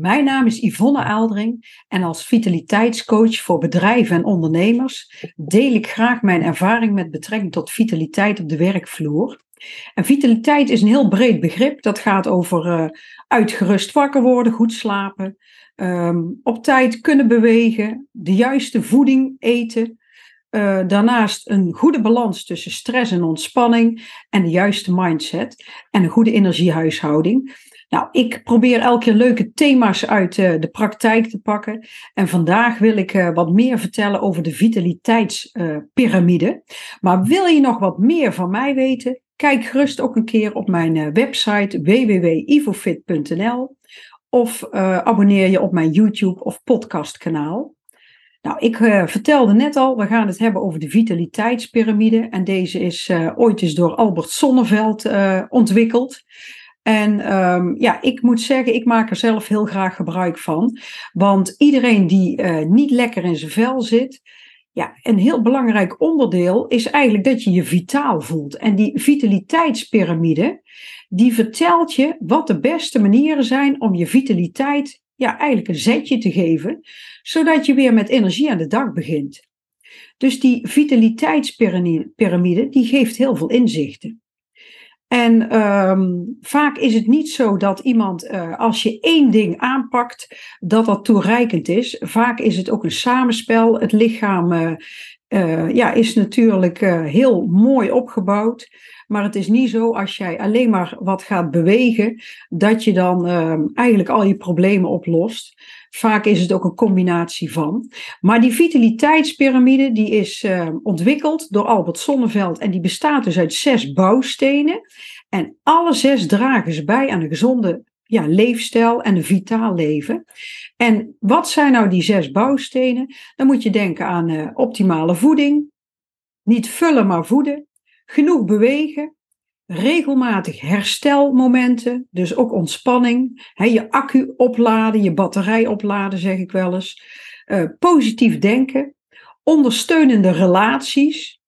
Mijn naam is Yvonne Aaldring en als vitaliteitscoach voor bedrijven en ondernemers deel ik graag mijn ervaring met betrekking tot vitaliteit op de werkvloer. En vitaliteit is een heel breed begrip. Dat gaat over uh, uitgerust wakker worden, goed slapen, um, op tijd kunnen bewegen, de juiste voeding eten. Uh, daarnaast een goede balans tussen stress en ontspanning en de juiste mindset en een goede energiehuishouding. Nou, ik probeer elke keer leuke thema's uit uh, de praktijk te pakken. En vandaag wil ik uh, wat meer vertellen over de vitaliteitspyramide. maar wil je nog wat meer van mij weten? Kijk gerust ook een keer op mijn website www.ivofit.nl of abonneer je op mijn YouTube of podcastkanaal. Nou, ik vertelde net al, we gaan het hebben over de vitaliteitspyramide. En deze is ooit eens door Albert Sonneveld ontwikkeld. En um, ja, ik moet zeggen, ik maak er zelf heel graag gebruik van. Want iedereen die niet lekker in zijn vel zit, ja, een heel belangrijk onderdeel is eigenlijk dat je je vitaal voelt. En die vitaliteitspyramide, die vertelt je wat de beste manieren zijn om je vitaliteit ja, eigenlijk een zetje te geven, zodat je weer met energie aan de dag begint. Dus die vitaliteitspyramide, die geeft heel veel inzichten. En um, vaak is het niet zo dat iemand, uh, als je één ding aanpakt, dat dat toereikend is. Vaak is het ook een samenspel. Het lichaam uh, uh, ja, is natuurlijk heel mooi opgebouwd. Maar het is niet zo als jij alleen maar wat gaat bewegen, dat je dan uh, eigenlijk al je problemen oplost. Vaak is het ook een combinatie van. Maar die vitaliteitspyramide die is uh, ontwikkeld door Albert Sonneveld en die bestaat dus uit zes bouwstenen. En alle zes dragen ze bij aan een gezonde ja, leefstijl en een vitaal leven. En wat zijn nou die zes bouwstenen? Dan moet je denken aan uh, optimale voeding, niet vullen maar voeden, genoeg bewegen, regelmatig herstelmomenten, dus ook ontspanning, je accu opladen, je batterij opladen, zeg ik wel eens, uh, positief denken, ondersteunende relaties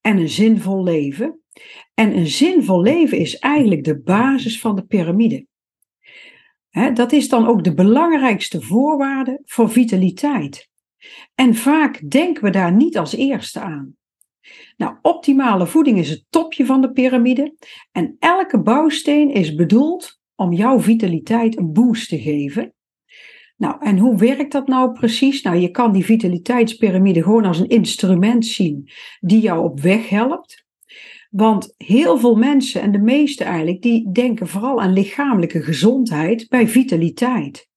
en een zinvol leven. En een zinvol leven is eigenlijk de basis van de piramide. Dat is dan ook de belangrijkste voorwaarde voor vitaliteit. En vaak denken we daar niet als eerste aan. Nou, optimale voeding is het topje van de piramide en elke bouwsteen is bedoeld om jouw vitaliteit een boost te geven. Nou, en hoe werkt dat nou precies? Nou, je kan die vitaliteitspyramide gewoon als een instrument zien die jou op weg helpt. Want heel veel mensen, en de meeste eigenlijk, die denken vooral aan lichamelijke gezondheid bij vitaliteit.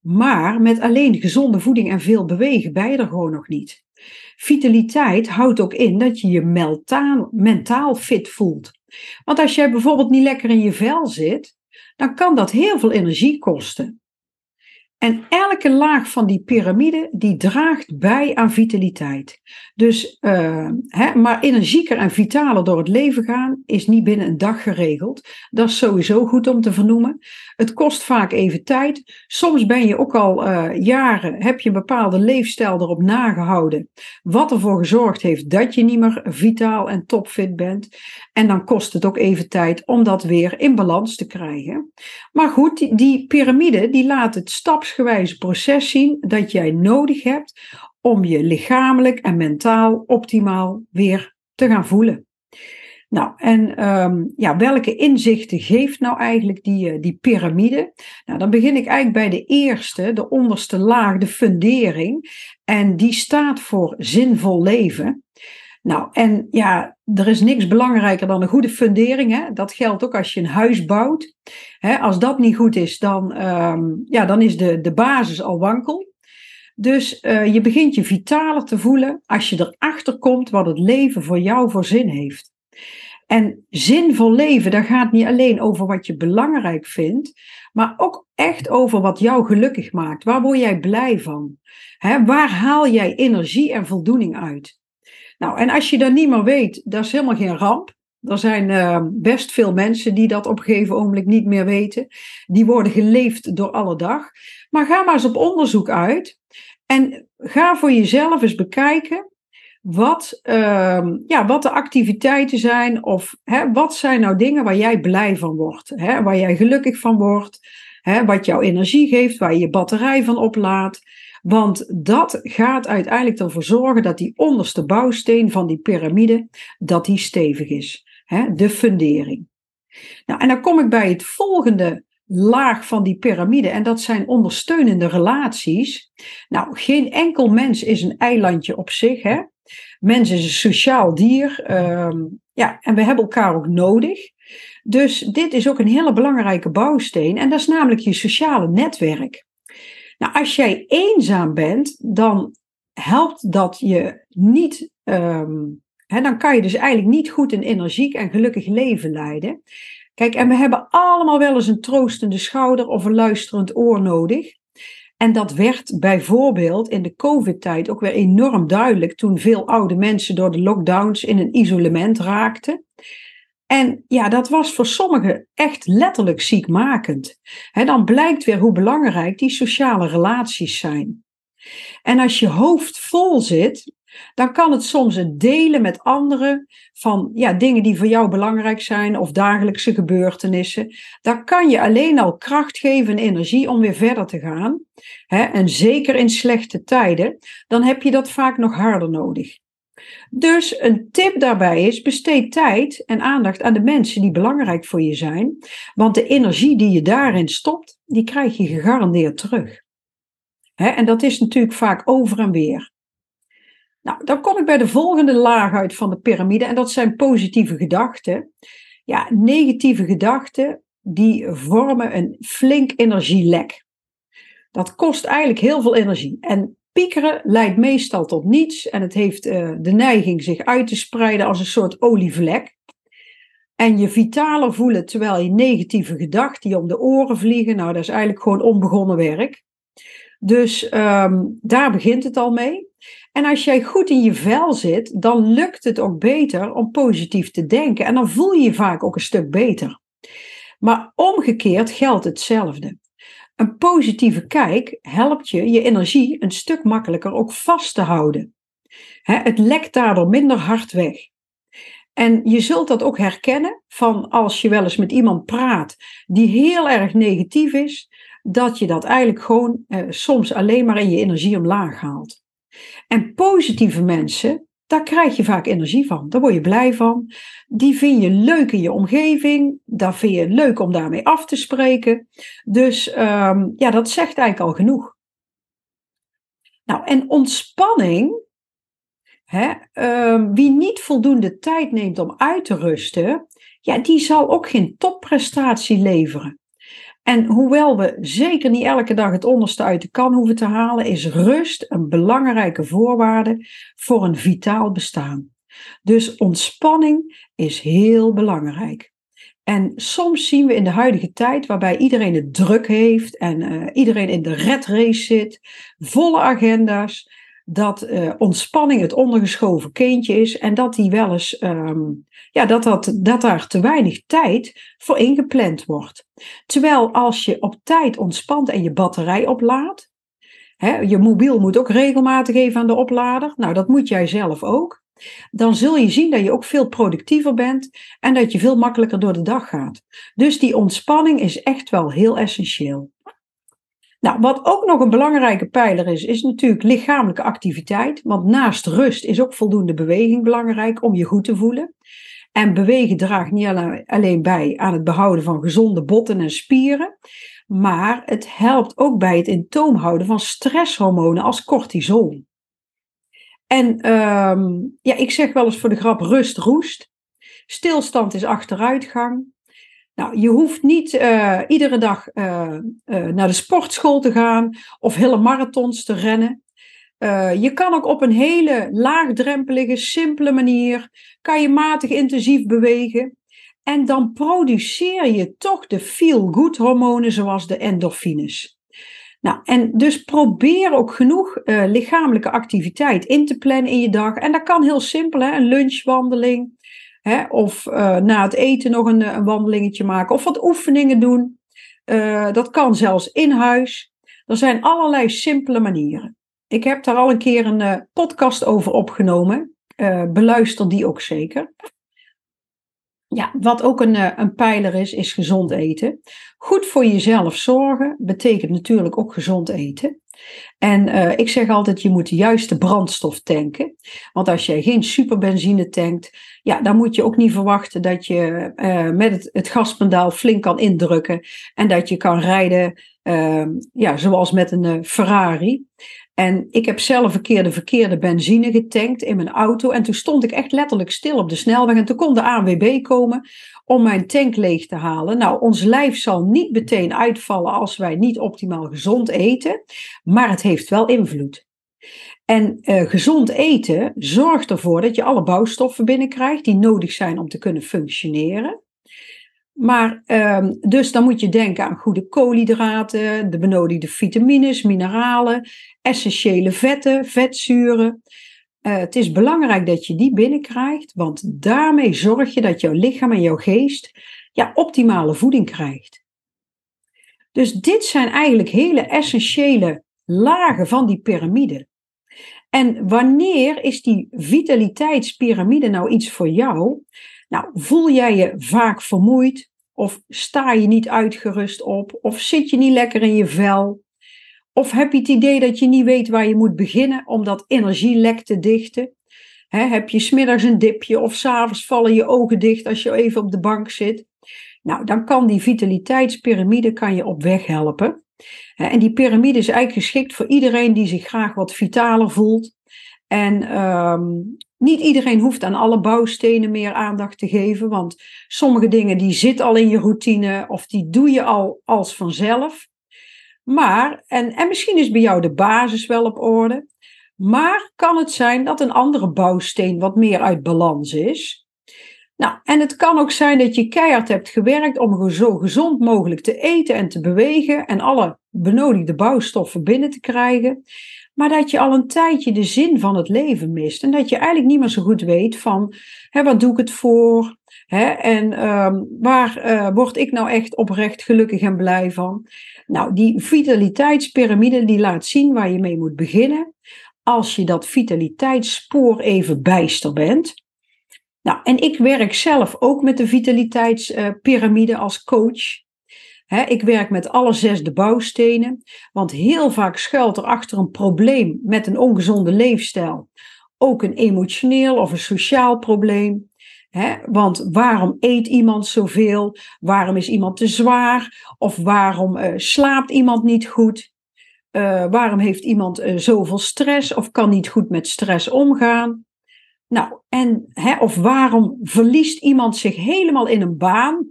Maar met alleen gezonde voeding en veel bewegen ben je er gewoon nog niet. Vitaliteit houdt ook in dat je je mentaal, mentaal fit voelt. Want als jij bijvoorbeeld niet lekker in je vel zit, dan kan dat heel veel energie kosten. En elke laag van die piramide, die draagt bij aan vitaliteit. Dus, uh, hè, maar energieker en vitaler door het leven gaan, is niet binnen een dag geregeld. Dat is sowieso goed om te vernoemen. Het kost vaak even tijd. Soms ben je ook al uh, jaren, heb je een bepaalde leefstijl erop nagehouden. Wat ervoor gezorgd heeft dat je niet meer vitaal en topfit bent. En dan kost het ook even tijd om dat weer in balans te krijgen. Maar goed, die, die piramide, die laat het staps stapsgewijze proces zien dat jij nodig hebt om je lichamelijk en mentaal optimaal weer te gaan voelen. Nou, en um, ja, welke inzichten geeft nou eigenlijk die, eh, die piramide? Nou, dan begin ik eigenlijk bij de eerste, de onderste laag, de fundering. En die staat voor zinvol leven. Nou, en ja, er is niks belangrijker dan een goede fundering. Hè? Dat geldt ook als je een huis bouwt. Hè? Als dat niet goed is, dan, um, ja, dan is de, de basis al wankel. Dus uh, je begint je vitaler te voelen als je erachter komt wat het leven voor jou voor zin heeft. En zinvol leven, dat gaat niet alleen over wat je belangrijk vindt, maar ook echt over wat jou gelukkig maakt. Waar word jij blij van? Waar haal jij energie en voldoening uit? Nou, en als je dat niet meer weet, dat is helemaal geen ramp. Er zijn uh, best veel mensen die dat op een gegeven ogenblik niet meer weten. Die worden geleefd door alle dag. Maar ga maar eens op onderzoek uit. En ga voor jezelf eens bekijken wat, uh, ja, wat de activiteiten zijn. Of hè, wat zijn nou dingen waar jij blij van wordt. Hè, waar jij gelukkig van wordt. hè, wat jouw energie geeft, waar je je batterij van oplaadt. Want dat gaat uiteindelijk ervoor zorgen dat die onderste bouwsteen van die piramide, dat die stevig is. Hè, de fundering. Nou, en dan kom ik bij het volgende laag van die piramide en dat zijn ondersteunende relaties. Nou, geen enkel mens is een eilandje op zich. Hè? Mens is een sociaal dier. Ehm, ja, en we hebben elkaar ook nodig. Dus dit is ook een hele belangrijke bouwsteen en dat is namelijk je sociale netwerk. Nou, als jij eenzaam bent, dan helpt dat je niet. Ehm, hè, dan kan je dus eigenlijk niet goed een energiek en gelukkig leven leiden. Kijk, en we hebben allemaal wel eens een troostende schouder of een luisterend oor nodig. En dat werd bijvoorbeeld in de COVID-tijd ook weer enorm duidelijk toen veel oude mensen door de lockdowns in een isolement raakten. En ja, dat was voor sommigen echt letterlijk ziekmakend. Dan blijkt weer hoe belangrijk die sociale relaties zijn. En als je hoofd vol zit, dan kan het soms het delen met anderen van ja, dingen die voor jou belangrijk zijn of dagelijkse gebeurtenissen. Dan kan je alleen al kracht geven en energie om weer verder te gaan. en zeker in slechte tijden, dan heb je dat vaak nog harder nodig. Dus een tip daarbij is: besteed tijd en aandacht aan de mensen die belangrijk voor je zijn. Want de energie die je daarin stopt, die krijg je gegarandeerd terug. en dat is natuurlijk vaak over en weer. Nou, dan kom ik bij de volgende laag uit van de piramide en dat zijn positieve gedachten. Ja, negatieve gedachten die vormen een flink energielek. Dat kost eigenlijk heel veel energie. En piekeren leidt meestal tot niets en het heeft uh, de neiging zich uit te spreiden als een soort olievlek. En je vitaler voelen terwijl je negatieve gedachten je om de oren vliegen, nou dat is eigenlijk gewoon onbegonnen werk. Dus um, daar begint het al mee. En als jij goed in je vel zit, dan lukt het ook beter om positief te denken. En dan voel je je vaak ook een stuk beter. Maar omgekeerd geldt hetzelfde. Een positieve kijk helpt je je energie een stuk makkelijker ook vast te houden. het lekt daardoor minder hard weg. En je zult dat ook herkennen van als je wel eens met iemand praat die heel erg negatief is, dat je dat eigenlijk gewoon eh, soms alleen maar in je energie omlaag haalt. En positieve mensen, daar krijg je vaak energie van. Daar word je blij van. Die vind je leuk in je omgeving. Daar vind je leuk om daarmee af te spreken. Dus um, ja, dat zegt eigenlijk al genoeg. Nou, en ontspanning. Hè, um, wie niet voldoende tijd neemt om uit te rusten, ja, die zal ook geen topprestatie leveren. En hoewel we zeker niet elke dag het onderste uit de kan hoeven te halen, is rust een belangrijke voorwaarde voor een vitaal bestaan. Dus ontspanning is heel belangrijk. En soms zien we in de huidige tijd, waarbij iedereen het druk heeft en uh, iedereen in de red race zit, volle agenda's, dat uh, ontspanning het ondergeschoven kindje is en dat die wel eens, um, ja, dat, dat, dat daar te weinig tijd voor ingepland wordt. Terwijl als je op tijd ontspant en je batterij oplaadt, hè, je mobiel moet ook regelmatig even aan de oplader, nou dat moet jij zelf ook, dan zul je zien dat je ook veel productiever bent en dat je veel makkelijker door de dag gaat. Dus die ontspanning is echt wel heel essentieel. Nou, wat ook nog een belangrijke pijler is, is natuurlijk lichamelijke activiteit. Want naast rust is ook voldoende beweging belangrijk om je goed te voelen. En bewegen draagt niet alleen bij aan het behouden van gezonde botten en spieren, maar het helpt ook bij het in toom houden van stresshormonen als cortisol. En um, ja, ik zeg wel eens voor de grap rust roest. Stilstand is achteruitgang. Nou, je hoeft niet uh, iedere dag uh, uh, naar de sportschool te gaan of hele marathons te rennen. je kan ook op een hele laagdrempelige, simpele manier, kan je matig intensief bewegen. En dan produceer je toch de feel-good hormonen zoals de endorfines. Nou, en dus probeer ook genoeg lichamelijke activiteit in te plannen in je dag. En dat kan heel simpel, hè? een lunchwandeling, Hè? Of uh, na het eten nog een, een, wandelingetje maken. Of wat oefeningen doen. Uh, dat kan zelfs in huis. Er zijn allerlei simpele manieren. Ik heb daar al een keer een uh, podcast over opgenomen. beluister die ook zeker. Ja, wat ook een, eh, een pijler is, is gezond eten. Goed voor jezelf zorgen betekent natuurlijk ook gezond eten. En uh, ik zeg altijd, je moet de juiste brandstof tanken. Want als je geen superbenzine tankt, ja, dan moet je ook niet verwachten dat je uh, met het, gaspedaal flink kan indrukken. En dat je kan rijden uh, ja, zoals met een Ferrari. En ik heb zelf een keer de verkeerde benzine getankt in mijn auto. En toen stond ik echt letterlijk stil op de snelweg. En toen kon de ANWB komen om mijn tank leeg te halen. Nou, ons lijf zal niet meteen uitvallen als wij niet optimaal gezond eten. Maar het heeft wel invloed. En uh, gezond eten zorgt ervoor dat je alle bouwstoffen binnenkrijgt die nodig zijn om te kunnen functioneren. Maar um, dus dan moet je denken aan goede koolhydraten, de benodigde vitamines, mineralen, essentiële vetten, vetzuren. Uh, het is belangrijk dat je die binnenkrijgt, want daarmee zorg je dat jouw lichaam en jouw geest ja, optimale voeding krijgt. Dus dit zijn eigenlijk hele essentiële lagen van die piramide. En wanneer is die vitaliteitspyramide nou iets voor jou? Nou, voel jij je vaak vermoeid? Of sta je niet uitgerust op? Of zit je niet lekker in je vel? Of heb je het idee dat je niet weet waar je moet beginnen om dat energielek te dichten? heb je smiddags een dipje of s'avonds vallen je ogen dicht als je even op de bank zit? Nou, dan kan die vitaliteitspyramide kan je op weg helpen. en die piramide is eigenlijk geschikt voor iedereen die zich graag wat vitaler voelt. En um, niet iedereen hoeft aan alle bouwstenen meer aandacht te geven, want sommige dingen die zitten al in je routine of die doe je al als vanzelf. Maar, en, en misschien is bij jou de basis wel op orde, maar kan het zijn dat een andere bouwsteen wat meer uit balans is? Nou, en het kan ook zijn dat je keihard hebt gewerkt om zo gezond mogelijk te eten en te bewegen en alle benodigde bouwstoffen binnen te krijgen maar dat je al een tijdje de zin van het leven mist. En dat je eigenlijk niet meer zo goed weet van, hè, wat doe ik het voor? Hè, en um, waar uh, word ik nou echt oprecht gelukkig en blij van? Nou, die vitaliteitspyramide die laat zien waar je mee moet beginnen. Als je dat vitaliteitsspoor even bijster bent. Nou, en ik werk zelf ook met de vitaliteitspyramide als coach ik werk met alle zes de bouwstenen, want heel vaak schuilt er achter een probleem met een ongezonde leefstijl ook een emotioneel of een sociaal probleem. want waarom eet iemand zoveel? Waarom is iemand te zwaar? Of waarom uh, slaapt iemand niet goed? Uh, waarom heeft iemand uh, zoveel stress of kan niet goed met stress omgaan? Nou, en, of waarom verliest iemand zich helemaal in een baan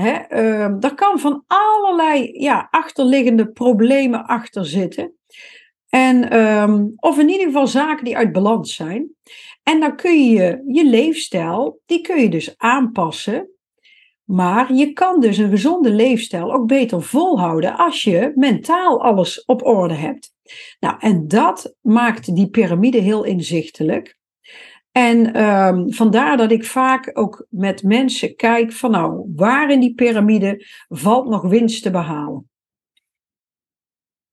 Hè, uh, daar kan van allerlei ja, achterliggende problemen achter zitten. En, um, of in ieder geval zaken die uit balans zijn. En dan kun je je leefstijl, die kun je dus aanpassen. Maar je kan dus een gezonde leefstijl ook beter volhouden als je mentaal alles op orde hebt. Nou, en dat maakt die piramide heel inzichtelijk. En um, vandaar dat ik vaak ook met mensen kijk van nou, waar in die piramide valt nog winst te behalen?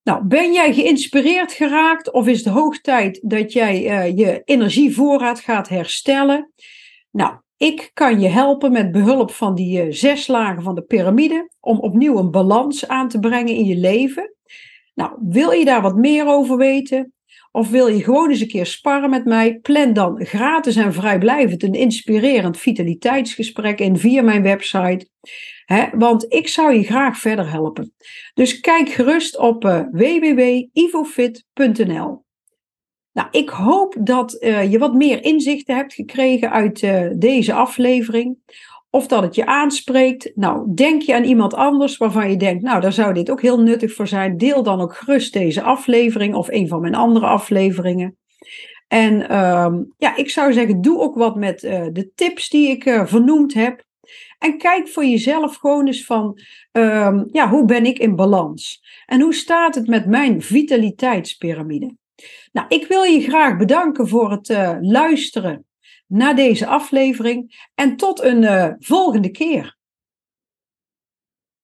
Nou, ben jij geïnspireerd geraakt of is het hoog tijd dat jij uh, je energievoorraad gaat herstellen? Nou, ik kan je helpen met behulp van die uh, zes lagen van de piramide om opnieuw een balans aan te brengen in je leven. Nou, wil je daar wat meer over weten? Of wil je gewoon eens een keer sparren met mij? Plan dan gratis en vrijblijvend een inspirerend vitaliteitsgesprek in via mijn website. want ik zou je graag verder helpen. Dus kijk gerust op uh, www.ivofit.nl. Nou, ik hoop dat uh, je wat meer inzichten hebt gekregen uit uh, deze aflevering of dat het je aanspreekt. Nou, denk je aan iemand anders waarvan je denkt, nou, daar zou dit ook heel nuttig voor zijn. Deel dan ook gerust deze aflevering of een van mijn andere afleveringen. En uh, ja, ik zou zeggen, doe ook wat met uh, de tips die ik uh, vernoemd heb. En kijk voor jezelf gewoon eens van, uh, ja, hoe ben ik in balans? En hoe staat het met mijn vitaliteitspyramide? Nou, ik wil je graag bedanken voor het uh, luisteren naar deze aflevering en tot een uh, volgende keer.